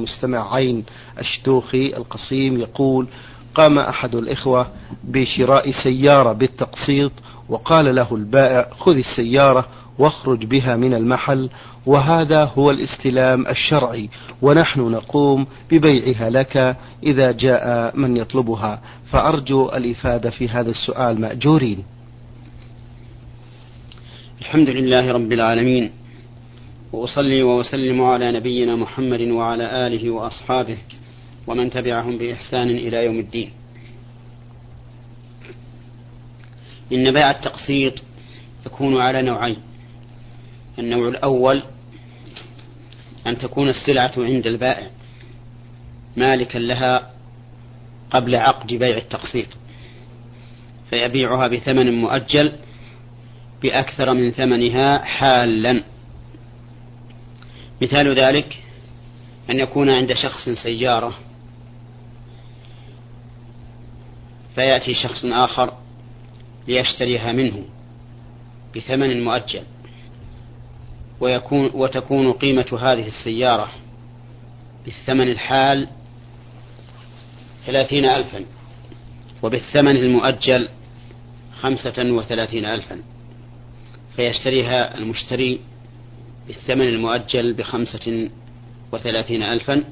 مستمع عين الشتوخي القصيم يقول قام أحد الإخوة بشراء سيارة بالتقسيط وقال له البائع خذ السيارة واخرج بها من المحل وهذا هو الاستلام الشرعي ونحن نقوم ببيعها لك إذا جاء من يطلبها. فأرجو الإفادة في هذا السؤال مأجورين. الحمد لله رب العالمين وأصلي وأسلم على نبينا محمد وعلى آله وأصحابه ومن تبعهم بإحسان إلى يوم الدين. إن بيع التقسيط يكون على نوعين. النوع الأول أن تكون السلعة عند البائع مالكا لها قبل عقد بيع التقسيط فيبيعها بثمن مؤجل بأكثر من ثمنها حالا. مثال ذلك أن يكون عند شخص سيارة فيأتي شخص آخر ليشتريها منه بثمن مؤجل ويكون وتكون قيمة هذه السيارة بالثمن الحال ثلاثين ألفا وبالثمن المؤجل خمسة وثلاثين ألفا فيشتريها المشتري بالثمن المؤجل بخمسة وثلاثين ألفا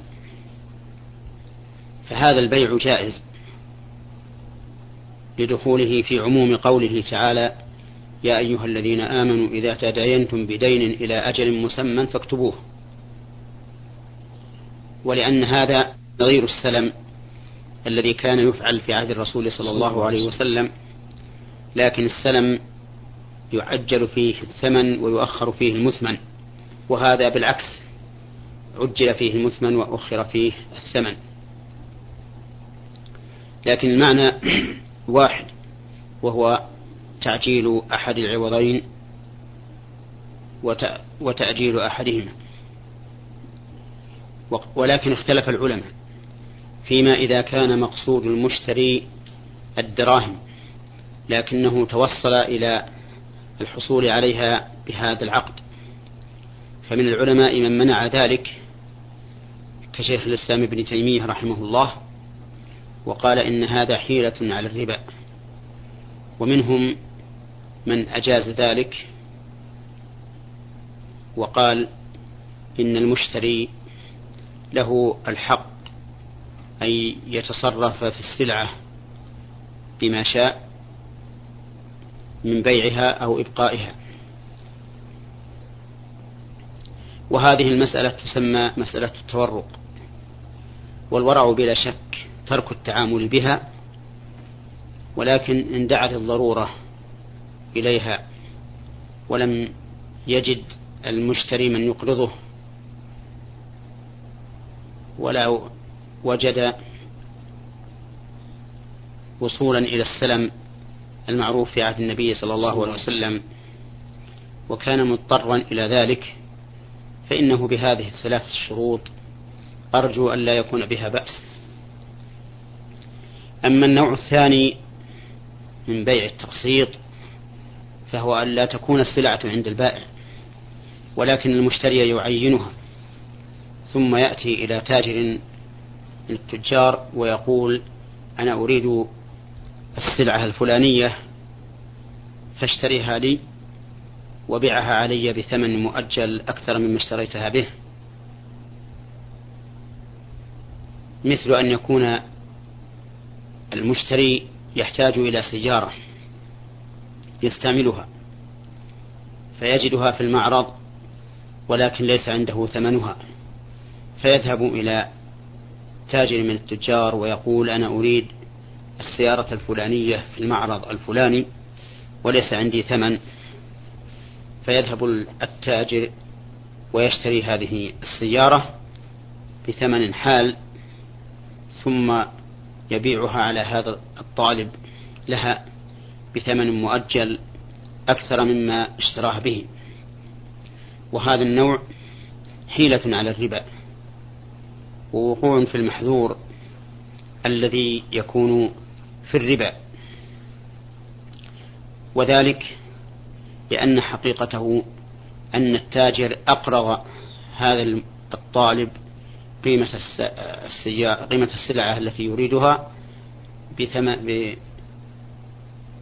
فهذا البيع جائز لدخوله في عموم قوله تعالى يا أيها الذين آمنوا إذا تداينتم بدين إلى أجل مسمى فاكتبوه. ولأن هذا نظير السلم الذي كان يفعل في عهد الرسول صلى الله عليه وسلم لكن السلم يعجل فيه الثمن ويؤخر فيه المثمن. وهذا بالعكس عجل فيه المثمن وأخر فيه الثمن. لكن المعنى واحد وهو تعجيل أحد العوضين وتأجيل أحدهما. ولكن اختلف العلماء فيما إذا كان مقصود المشتري الدراهم لكنه توصل إلى الحصول عليها بهذا العقد. فمن العلماء من منع ذلك كشيخ الإسلام ابن تيمية رحمه الله وقال إن هذا حيلة على الربا. ومنهم من أجاز ذلك وقال إن المشتري له الحق أن يتصرف في السلعة بما شاء من بيعها أو إبقائها. وهذه المسألة تسمى مسألة التورق. والورع بلا شك ترك التعامل بها ولكن إن دعت الضرورة إليها ولم يجد المشتري من يقرضه ولا وجد وصولا إلى السلم المعروف في عهد النبي صلى الله عليه وسلم وكان مضطرا إلى ذلك فإنه بهذه الثلاث الشروط أرجو أن لا يكون بها بأس. أما النوع الثاني من بيع التقسيط فهو أن لا تكون السلعة عند البائع ولكن المشتري يعينها ثم يأتي إلى تاجر من التجار ويقول أنا أريد السلعة الفلانية فاشتريها لي وبعها علي بثمن مؤجل أكثر مما اشتريتها به. مثل أن يكون المشتري يحتاج إلى سيارة يستعملها فيجدها في المعرض ولكن ليس عنده ثمنها. فيذهب إلى تاجر من التجار ويقول أنا أريد السيارة الفلانية في المعرض الفلاني وليس عندي ثمن. فيذهب التاجر ويشتري هذه السيارة بثمن حال ثم يبيعها على هذا الطالب لها بثمن مؤجل أكثر مما اشتراها به. وهذا النوع حيلة على الربا ووقوع في المحذور الذي يكون في الربا. وذلك لأن حقيقته أن التاجر أقرض هذا الطالب قيمة السيارة قيمة السلعة التي يريدها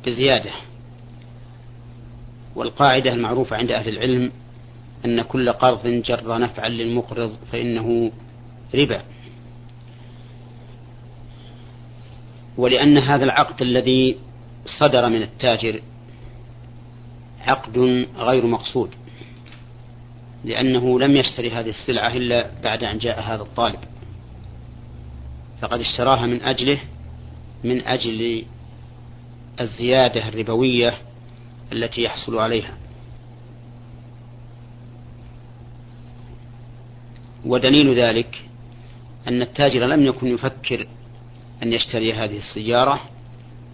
بزيادة. والقاعدة المعروفة عند أهل العلم أن كل قرض جر نفعا للمقرض فإنه ربا. ولأن هذا العقد الذي صدر من التاجر عقد غير مقصود لأنه لم يشتري هذه السلعة إلا بعد أن جاء هذا الطالب فقد اشتراها من أجله من أجل الزيادة الربوية التي يحصل عليها. ودليل ذلك أن التاجر لم يكن يفكر أن يشتري هذه السيارة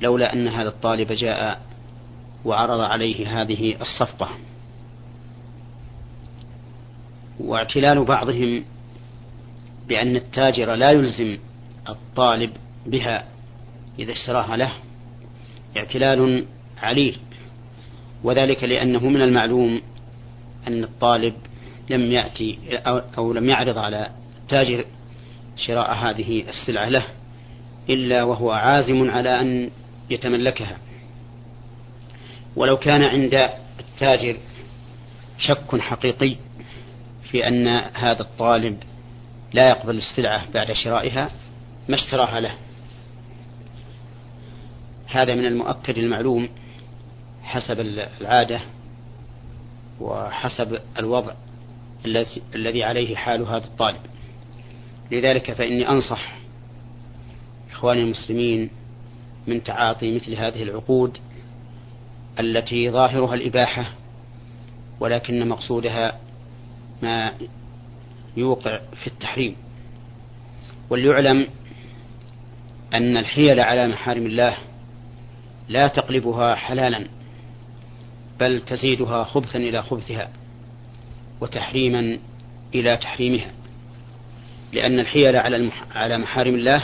لولا أن هذا الطالب جاء وعرض عليه هذه الصفقة. واعتلال بعضهم بأن التاجر لا يلزم الطالب بها إذا اشتراها له. اعتلال عليل وذلك لأنه من المعلوم أن الطالب لم يأتي أو لم يعرض على التاجر شراء هذه السلعة له إلا وهو عازم على أن يتملكها. ولو كان عند التاجر شك حقيقي في أن هذا الطالب لا يقبل السلعة بعد شرائها ما اشتراها له؟ هذا من المؤكد المعلوم حسب العادة وحسب الوضع الذي عليه حال هذا الطالب. لذلك فإني أنصح إخواني المسلمين من تعاطي مثل هذه العقود التي ظاهرها الإباحة ولكن مقصودها ما يوقع في التحريم. وليعلم أن الحيل على محارم الله لا تقلبها حلالا بل تزيدها خبثا إلى خبثها وتحريما إلى تحريمها. لأن الحيل على على محارم الله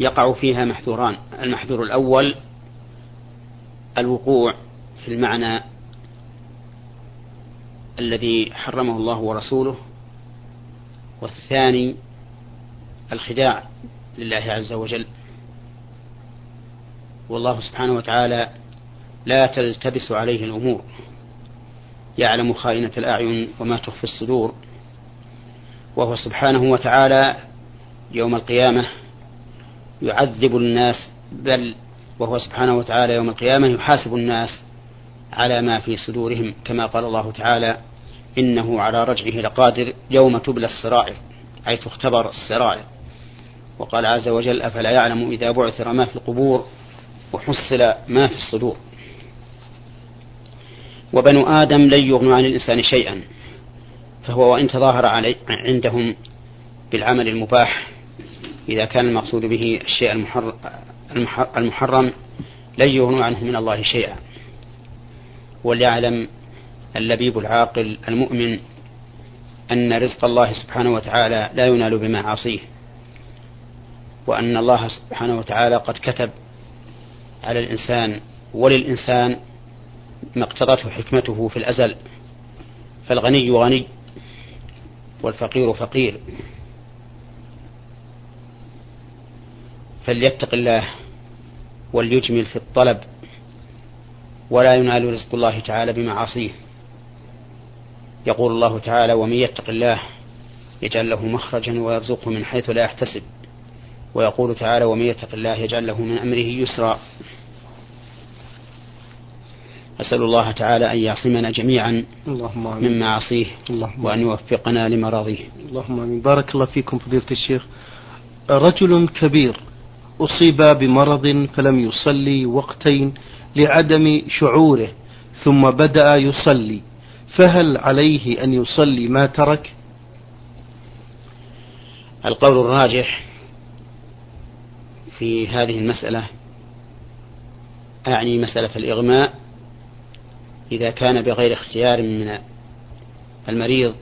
يقع فيها محذوران. المحذور الأول الوقوع في المعنى الذي حرمه الله ورسوله والثاني الخداع لله عز وجل. والله سبحانه وتعالى لا تلتبس عليه الأمور يعلم خائنة الأعين وما تخفي الصدور. وهو سبحانه وتعالى يوم القيامة يعذب الناس بل وهو سبحانه وتعالى يوم القيامة يحاسب الناس على ما في صدورهم كما قال الله تعالى إنه على رجعه لقادر يوم تبلى السرائر أي تختبر السرائر. وقال عز وجل أفلا يعلم إذا بعثر ما في القبور وحصل ما في الصدور. وبنو آدم لن يغنوا عن الإنسان شيئا فهو وإن تظاهر علي عندهم بالعمل المباح إذا كان المقصود به الشيء المحرم لن يغنوا عنه من الله شيئا. وليعلم اللبيب العاقل المؤمن أن رزق الله سبحانه وتعالى لا ينال بمعاصيه وأن الله سبحانه وتعالى قد كتب على الإنسان وللإنسان ما اقتضته حكمته في الأزل فالغني غني والفقير فقير. فليتق الله وليجمل في الطلب ولا ينال رزق الله تعالى بمعاصيه. يقول الله تعالى ومن يتق الله يجعل له مخرجا ويرزقه من حيث لا يحتسب. ويقول تعالى ومن يتق الله يجعل له من أمره يسرا. أسأل الله تعالى أن يعصمنا جميعا اللهم من معاصيه اللهم وأن يوفقنا لمراضيه اللهم آمين. بارك الله فيكم فضيلة الشيخ. رجل كبير أصيب بمرض فلم يصلي وقتين لعدم شعوره ثم بدأ يصلي فهل عليه أن يصلي ما ترك؟ القول الراجح في هذه المسألة أعني مسألة الإغماء إذا كان بغير اختيار من المريض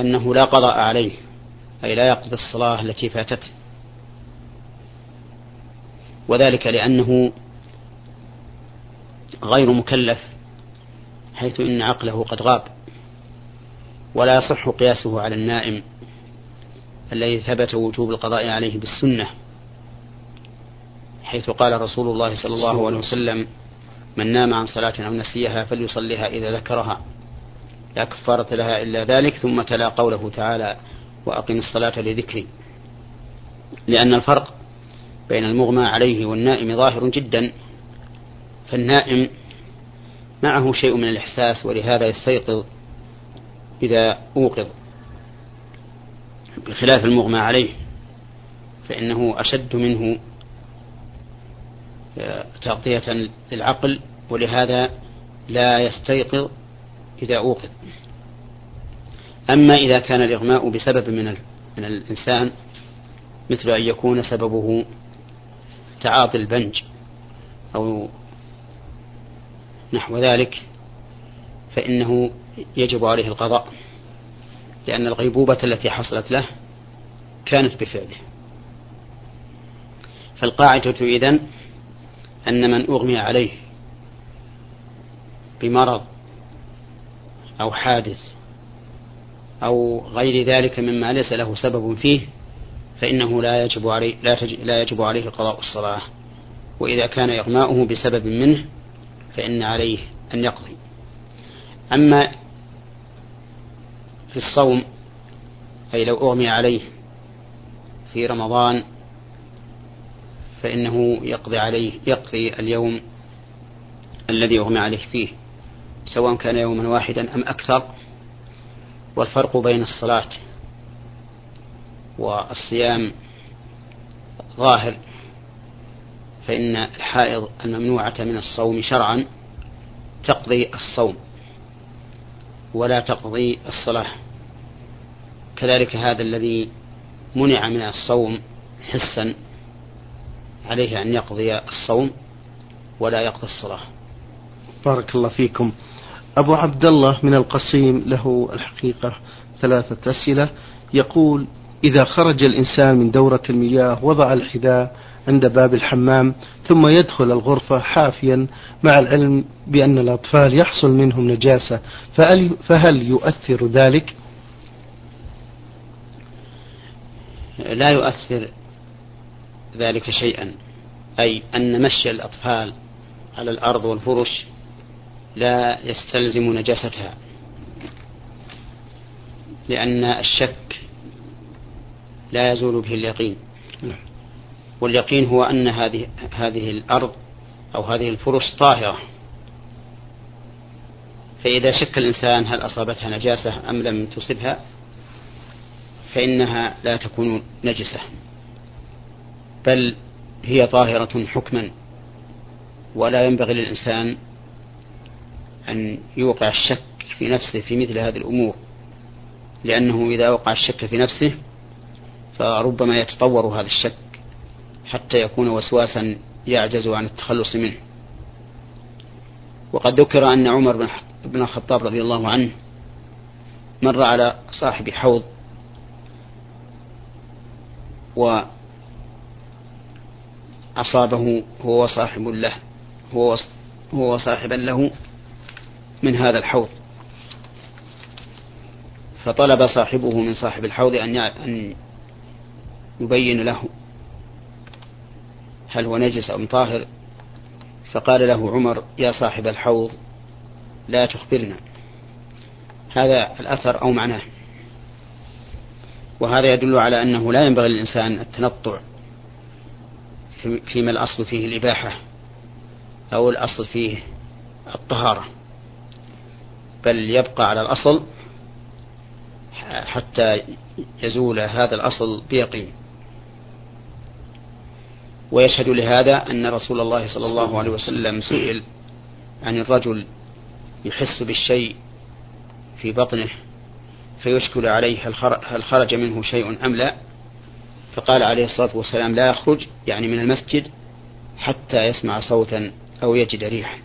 أنه لا قضاء عليه أي لا يقضي الصلاة التي فاتته. وذلك لأنه غير مكلف حيث إن عقله قد غاب. ولا يصح قياسه على النائم الذي ثبت وجوب القضاء عليه بالسنة. حيث قال رسول الله صلى الله عليه وسلم من نام عن صلاة أو نسيها فليصليها إذا ذكرها. لا كفارة لها إلا ذلك ثم تلا قوله تعالى وأقم الصلاة لذكري. لأن الفرق بين المغمى عليه والنائم ظاهر جدا فالنائم معه شيء من الإحساس ولهذا يستيقظ إذا أوقظ. بخلاف المغمى عليه فإنه أشد منه آه، تغطية للعقل ولهذا لا يستيقظ إذا أوقظ. أما إذا كان الإغماء بسبب من من الإنسان مثل أن يكون سببه تعاطي البنج أو نحو ذلك فإنه يجب عليه القضاء لأن الغيبوبة التي حصلت له كانت بفعله. فالقاعدة إذن أن من أغمي عليه بمرض أو حادث أو غير ذلك مما ليس له سبب فيه فإنه لا يجب عليه لا, يجب عليه قضاء الصلاة. وإذا كان إغماؤه بسبب منه فإن عليه أن يقضي. أما في الصوم أي لو أغمي عليه في رمضان فإنه يقضي عليه يقضي اليوم الذي أغمي عليه فيه سواء كان يوما واحدا أم أكثر. والفرق بين الصلاة والصيام ظاهر فإن الحائض الممنوعة من الصوم شرعا تقضي الصوم ولا تقضي الصلاة. كذلك هذا الذي منع من الصوم حسا عليه أن يقضي الصوم ولا يقضي الصلاة. بارك الله فيكم. أبو عبد الله من القصيم له الحقيقة ثلاثة أسئلة. يقول إذا خرج الإنسان من دورة المياه وضع الحذاء عند باب الحمام ثم يدخل الغرفة حافيا مع العلم بأن الأطفال يحصل منهم نجاسة فهل, يؤثر ذلك؟ لا يؤثر ذلك شيئا أي أن مشي الأطفال على الأرض والفرش لا يستلزم نجاستها لأن الشك لا يزول به اليقين. نعم. واليقين هو أن هذه هذه الأرض أو هذه الفرش طاهرة. فإذا شك الإنسان هل أصابتها نجاسة أم لم تصبها فإنها لا تكون نجسة. بل هي طاهرة حكما ولا ينبغي للإنسان أن يوقع الشك في نفسه في مثل هذه الأمور لأنه إذا وقع الشك في نفسه فربما يتطور هذا الشك حتى يكون وسواسا يعجز عن التخلص منه. وقد ذكر أن عمر بن الخطاب رضي الله عنه مر على صاحب حوض وأصابه هو وصاحب له هو هو صاحبا له من هذا الحوض. فطلب صاحبه من صاحب الحوض أن يبين له هل هو نجس أم طاهر؟ فقال له عمر يا صاحب الحوض لا تخبرنا. هذا الأثر أو معناه. وهذا يدل على أنه لا ينبغي للإنسان التنطع فيما الأصل فيه الإباحة أو الأصل فيه الطهارة. بل يبقى على الأصل حتى يزول هذا الأصل بيقين. ويشهد لهذا أن رسول الله صلى الله عليه وسلم سئل عن الرجل يحس بالشيء في بطنه فيشكل عليه هل خرج منه شيء أم لا؟ فقال عليه الصلاة والسلام لا يخرج يعني من المسجد حتى يسمع صوتا أو يجد ريحا.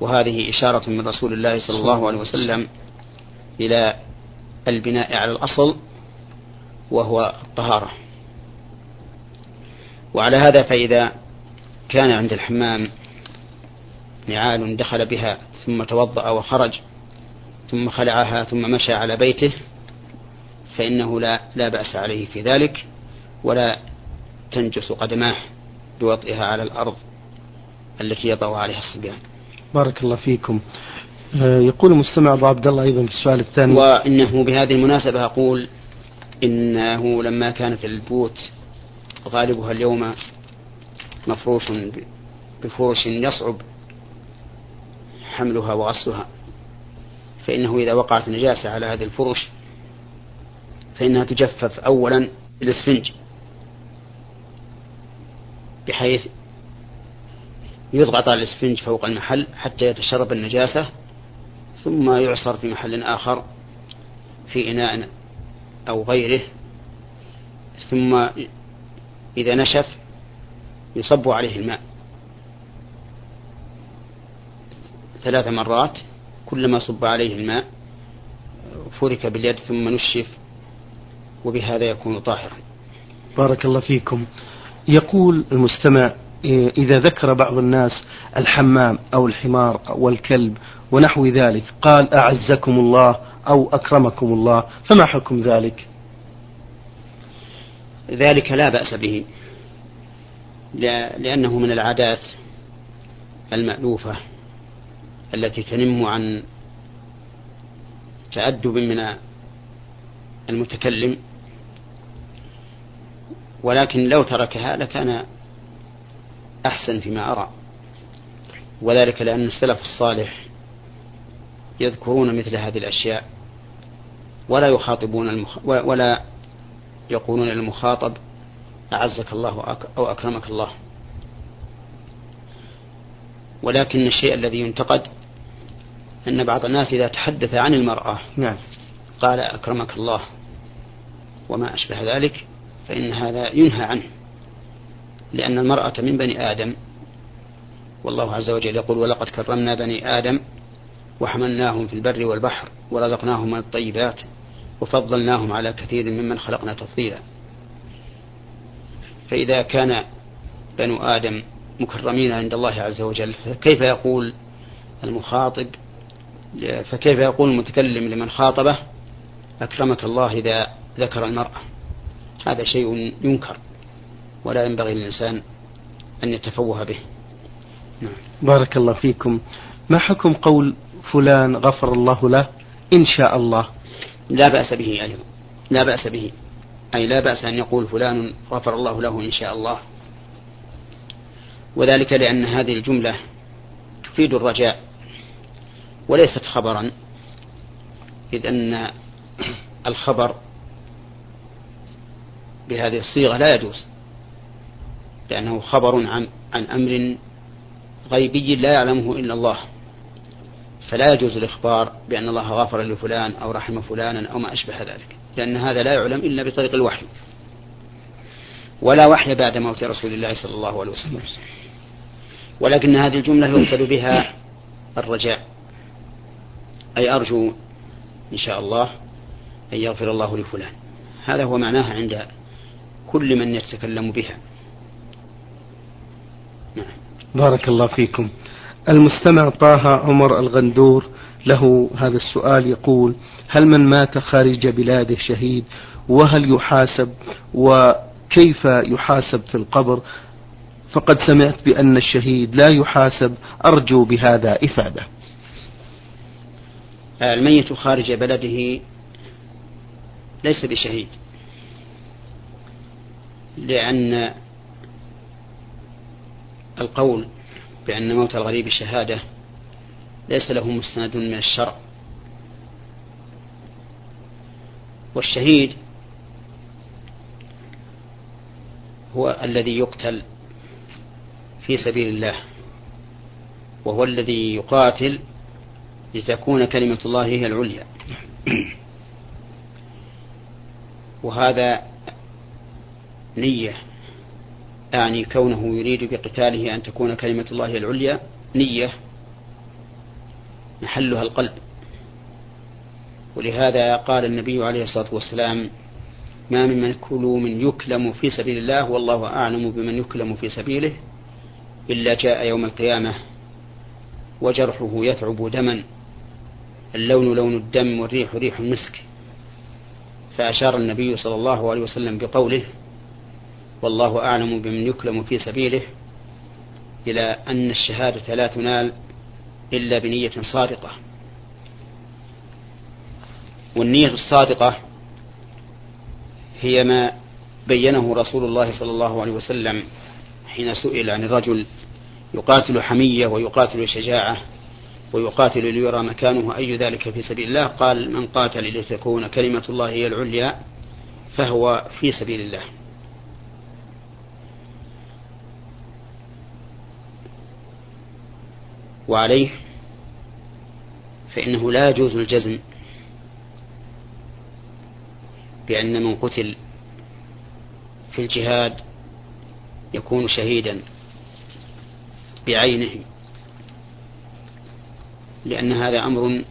وهذه إشارة من رسول الله صلى الله عليه وسلم إلى البناء على الأصل وهو الطهارة. وعلى هذا فإذا كان عند الحمام نعال دخل بها ثم توضأ وخرج ثم خلعها ثم مشى على بيته فإنه لا لا بأس عليه في ذلك ولا تنجس قدماه بوطئها على الأرض التي يضع عليها الصبيان. بارك الله فيكم. آه، يقول المستمع أبو عبد الله أيضا في السؤال الثاني. وإنه بهذه المناسبة أقول إنه لما كانت البيوت غالبها اليوم مفروش بفرش يصعب حملها وغسلها. فإنه إذا وقعت نجاسة على هذه الفرش فإنها تجفف أولا بالإسفنج بحيث يضغط على الإسفنج فوق المحل حتى يتشرب النجاسة ثم يعصر في محل آخر في إناء أو غيره ثم إذا نشف يصب عليه الماء. ثلاث مرات كلما صب عليه الماء فرك باليد ثم نشف وبهذا يكون طاهرا. بارك الله فيكم. يقول المستمع إذا ذكر بعض الناس الحمام أو الحمار أو الكلب ونحو ذلك قال أعزكم الله أو أكرمكم الله فما حكم ذلك؟ ذلك لا بأس به. لأنه من العادات المألوفة التي تنم عن تأدب من المتكلم. ولكن لو تركها لكان أحسن فيما أرى. وذلك لأن السلف الصالح يذكرون مثل هذه الأشياء ولا يخاطبون المخ... ولا يقولون للمخاطب أعزك الله أو أكرمك الله. ولكن الشيء الذي ينتقد أن بعض الناس إذا تحدث عن المرأة نعم. قال أكرمك الله وما أشبه ذلك فإن هذا ينهى عنه لأن المرأة من بني آدم. والله عز وجل يقول ولقد كرمنا بني آدم وحملناهم في البر والبحر ورزقناهم من الطيبات وفضلناهم على كثير ممن خلقنا تفضيلا. فإذا كان بنو آدم مكرمين عند الله عز وجل فكيف يقول المخاطب؟ فكيف يقول المتكلم لمن خاطبه؟ أكرمك الله إذا ذكر المرأة. هذا شيء ينكر ولا ينبغي للإنسان أن يتفوه به. نعم. بارك الله فيكم. ما حكم قول فلان غفر الله له؟ إن شاء الله. لا بأس به أيضا. لا بأس به. أي لا بأس أن يقول فلان غفر الله له إن شاء الله. وذلك لأن هذه الجملة تفيد الرجاء وليست خبرا إذ أن الخبر بهذه الصيغة لا يجوز لأنه خبر عن عن أمر غيبي لا يعلمه إلا الله. فلا يجوز الإخبار بأن الله غفر لفلان أو رحم فلانا أو ما أشبه ذلك لأن هذا لا يعلم إلا بطريق الوحي. ولا وحي بعد موت رسول الله صلى الله عليه وسلم. ولكن هذه الجملة يقصد بها الرجاء. أي أرجو إن شاء الله أن يغفر الله لفلان. هذا هو معناها عند كل من يتكلم بها. نعم. بارك الله فيكم. المستمع طه عمر الغندور له هذا السؤال يقول هل من مات خارج بلاده شهيد؟ وهل يحاسب؟ وكيف يحاسب في القبر؟ فقد سمعت بأن الشهيد لا يحاسب أرجو بهذا إفادة. الميت خارج بلده ليس بشهيد لأن القول بأن موت الغريب شهادة ليس له مستند من الشرع. والشهيد هو الذي يقتل في سبيل الله وهو الذي يقاتل لتكون كلمة الله هي العليا. وهذا نية أعني كونه يريد بقتاله أن تكون كلمة الله العليا نية محلها القلب. ولهذا قال النبي عليه الصلاة والسلام ما من مكلوم يكلم في سبيل الله والله أعلم بمن يكلم في سبيله إلا جاء يوم القيامة وجرحه يثعب دما اللون لون الدم والريح ريح المسك. فأشار النبي صلى الله عليه وسلم بقوله والله أعلم بمن يكلم في سبيله إلى أن الشهادة لا تنال إلا بنية صادقة. والنية الصادقة هي ما بينه رسول الله صلى الله عليه وسلم حين سئل عن الرجل يقاتل حمية ويقاتل شجاعة ويقاتل ليرى مكانه أي ذلك في سبيل الله؟ قال من قاتل لتكون كلمة الله هي العليا فهو في سبيل الله. وعليه فإنه لا يجوز الجزم بأن من قتل في الجهاد يكون شهيدا بعينه لأن هذا أمر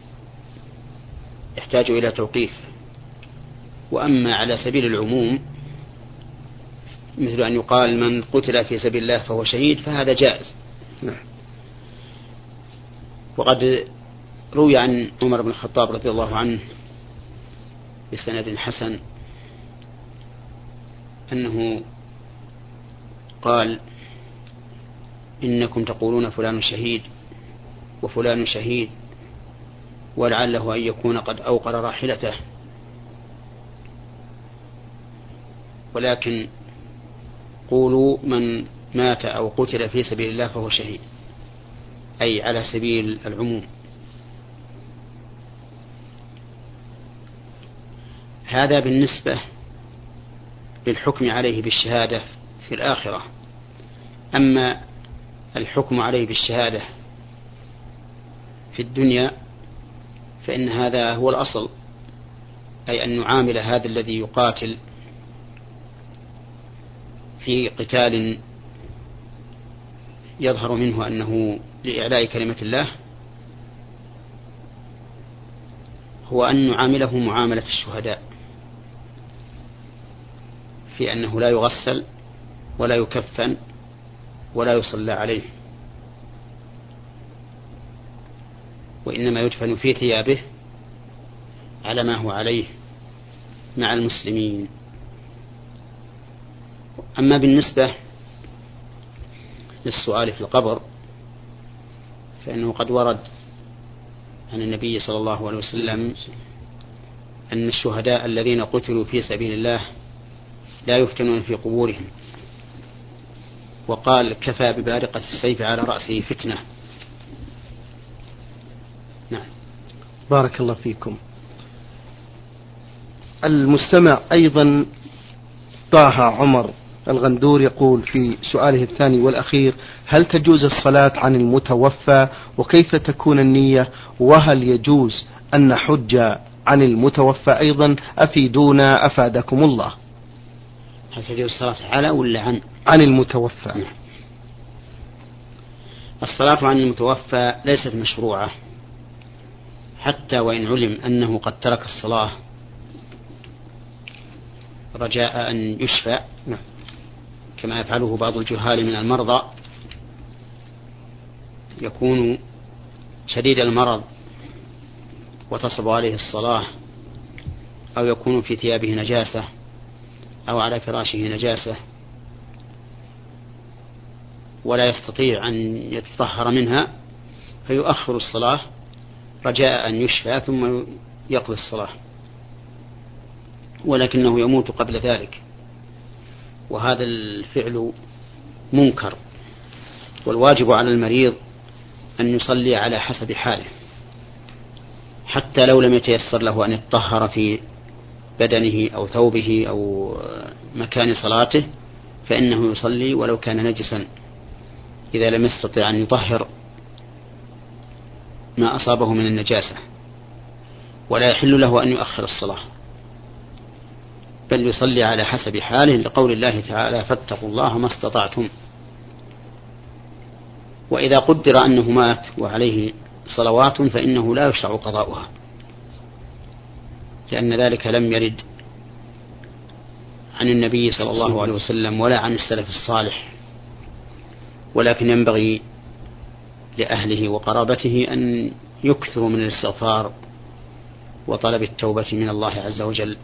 يحتاج إلى توقيف وأما على سبيل العموم مثل أن يقال من قتل في سبيل الله فهو شهيد فهذا جائز نعم. وقد روي عن عمر بن الخطاب رضي الله عنه بسند حسن أنه قال إنكم تقولون فلان شهيد وفلان شهيد ولعله أن يكون قد أوقر راحلته. ولكن قولوا من مات أو قتل في سبيل الله فهو شهيد. أي على سبيل العموم. هذا بالنسبة للحكم عليه بالشهادة في الآخرة. أما الحكم عليه بالشهادة في الدنيا فإن هذا هو الأصل أي أن نعامل هذا الذي يقاتل في قتال يظهر منه أنه لإعلاء كلمة الله هو أن نعامله معاملة الشهداء في أنه لا يغسل ولا يكفن ولا يصلى عليه وإنما يدفن في ثيابه على ما هو عليه مع المسلمين. أما بالنسبة للسؤال في القبر فإنه قد ورد عن النبي صلى الله عليه وسلم أن الشهداء الذين قتلوا في سبيل الله لا يفتنون في قبورهم. وقال كفى ببارقة السيف على رأسه فتنة. نعم. بارك الله فيكم. المستمع أيضا طه عمر. الغندور يقول في سؤاله الثاني والأخير هل تجوز الصلاة عن المتوفى؟ وكيف تكون النية؟ وهل يجوز أن نحج عن المتوفى أيضا؟ أفيدونا أفادكم الله. هل تجوز الصلاة على ولا عن؟ عن المتوفى. نعم. الصلاة عن المتوفى ليست مشروعة. حتى وإن علم أنه قد ترك الصلاة رجاء أن يشفى. نعم. كما يفعله بعض الجهال من المرضى يكون شديد المرض وتصب عليه الصلاة أو يكون في ثيابه نجاسة أو على فراشه نجاسة. ولا يستطيع أن يتطهر منها فيؤخر الصلاة رجاء أن يشفى ثم يقضي الصلاة. ولكنه يموت قبل ذلك. وهذا الفعل منكر والواجب على المريض أن يصلي على حسب حاله حتى لو لم يتيسر له أن يتطهر في بدنه أو ثوبه أو مكان صلاته فإنه يصلي ولو كان نجسا. إذا لم يستطع أن يطهر ما أصابه من النجاسة. ولا يحل له أن يؤخر الصلاة. بل يصلي على حسب حاله لقول الله تعالى فاتقوا الله ما استطعتم. وإذا قدر أنه مات وعليه صلوات فإنه لا يشرع قضاؤها لأن ذلك لم يرد عن النبي صلى الله عليه وسلم ولا عن السلف الصالح. ولكن ينبغي لأهله وقرابته أن يكثروا من الاستغفار وطلب التوبة من الله عز وجل.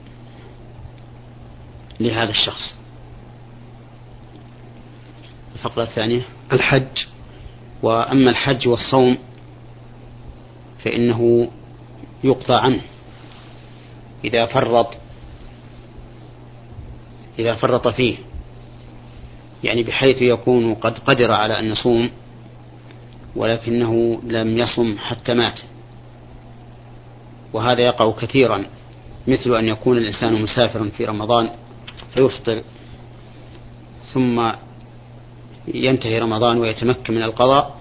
لهذا الشخص. الفقرة الثانية. الحج. وأما الحج والصوم فإنه يقطع عنه. إذا فرط إذا فرط فيه يعني بحيث يكون قد قدر على أن يصوم ولكنه لم يصم حتى مات. وهذا يقع كثيرا مثل أن يكون الإنسان مسافرا في رمضان فيفطر ثم ينتهي رمضان ويتمكن من القضاء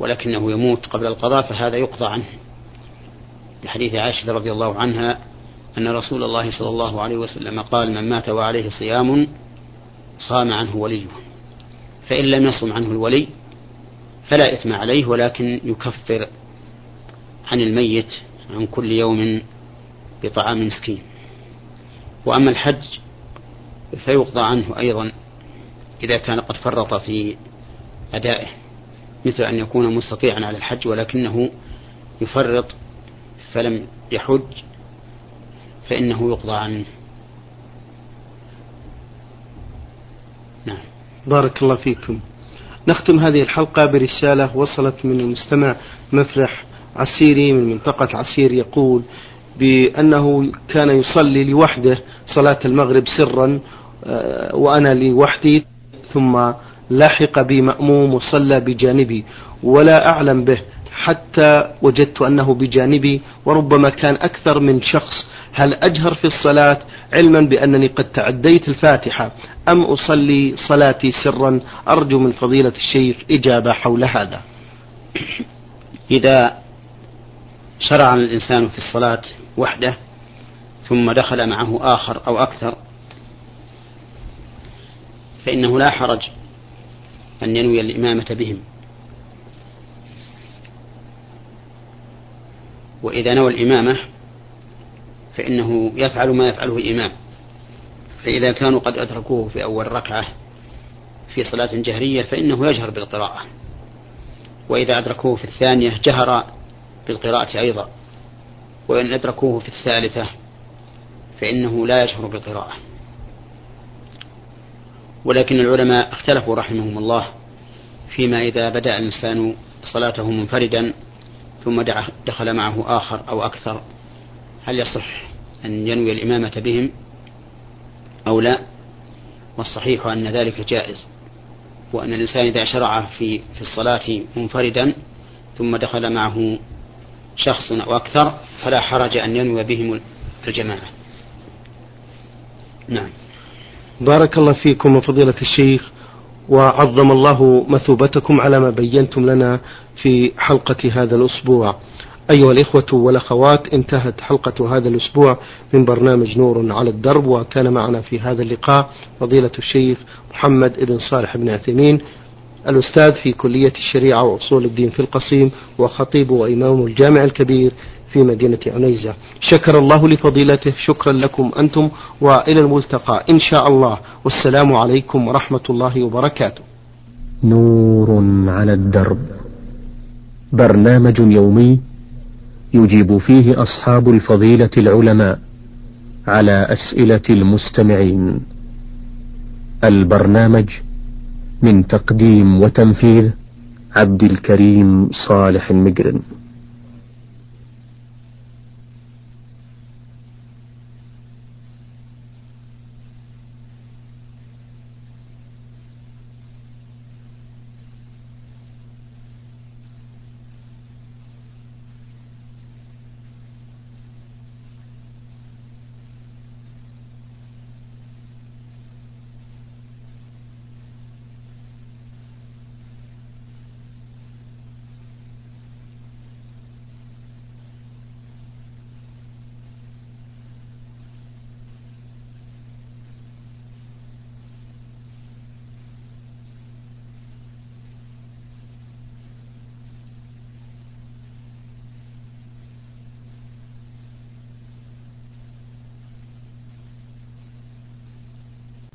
ولكنه يموت قبل القضاء فهذا يقضى عنه. لحديث عائشة رضي الله عنها أن رسول الله صلى الله عليه وسلم قال من مات وعليه صيام صام عنه وليه. فإن لم يصم عنه الولي فلا إثم عليه ولكن يكفر عن الميت عن كل يوم بطعام مسكين. وأما الحج فيقضى عنه أيضا إذا كان قد فرط في أدائه مثل أن يكون مستطيعا على الحج ولكنه يفرط فلم يحج فإنه يقضى عنه. نعم. بارك الله فيكم. نختم هذه الحلقة برسالة وصلت من المستمع مفرح عسيري من منطقة عسير يقول بأنه كان يصلي لوحده صلاة المغرب سرا آه، وأنا لوحدي ثم لاحق بي مأموم وصلى بجانبي ولا أعلم به حتى وجدت أنه بجانبي وربما كان أكثر من شخص. هل أجهر في الصلاة علما بأنني قد تعديت الفاتحة أم أصلي صلاتي سرا؟ أرجو من فضيلة الشيخ إجابة حول هذا. إذا شرع الإنسان في الصلاة وحده ثم دخل معه آخر أو أكثر فإنه لا حرج أن ينوي الإمامة بهم. وإذا نوى الإمامة فإنه يفعل ما يفعله الإمام. فإذا كانوا قد أدركوه في أول ركعة في صلاة جهرية فإنه يجهر بالقراءة. وإذا أدركوه في الثانية جهر بالقراءة أيضا. وإن أدركوه في الثالثة فإنه لا يجهر بالقراءة. ولكن العلماء اختلفوا رحمهم الله فيما إذا بدأ الإنسان صلاته منفردا ثم دخل معه آخر أو أكثر هل يصح أن ينوي الإمامة بهم أو لا؟ والصحيح أن ذلك جائز. وأن الإنسان إذا شرع في في الصلاة منفردا ثم دخل معه شخص أو أكثر فلا حرج أن ينوي بهم الجماعة. نعم. بارك الله فيكم وفضيلة الشيخ وعظم الله مثوبتكم على ما بينتم لنا في حلقة هذا الأسبوع. أيها الإخوة والأخوات انتهت حلقة هذا الأسبوع من برنامج نور على الدرب وكان معنا في هذا اللقاء فضيلة الشيخ محمد بن صالح بن عثيمين. الأستاذ في كلية الشريعة وأصول الدين في القصيم وخطيب وإمام الجامع الكبير في مدينة عنيزة شكر الله لفضيلته. شكرا لكم أنتم وإلى الملتقى إن شاء الله. والسلام عليكم ورحمة الله وبركاته. نور على الدرب. برنامج يومي يجيب فيه أصحاب الفضيلة العلماء على أسئلة المستمعين. البرنامج من تقديم وتنفيذ عبد الكريم صالح المجرم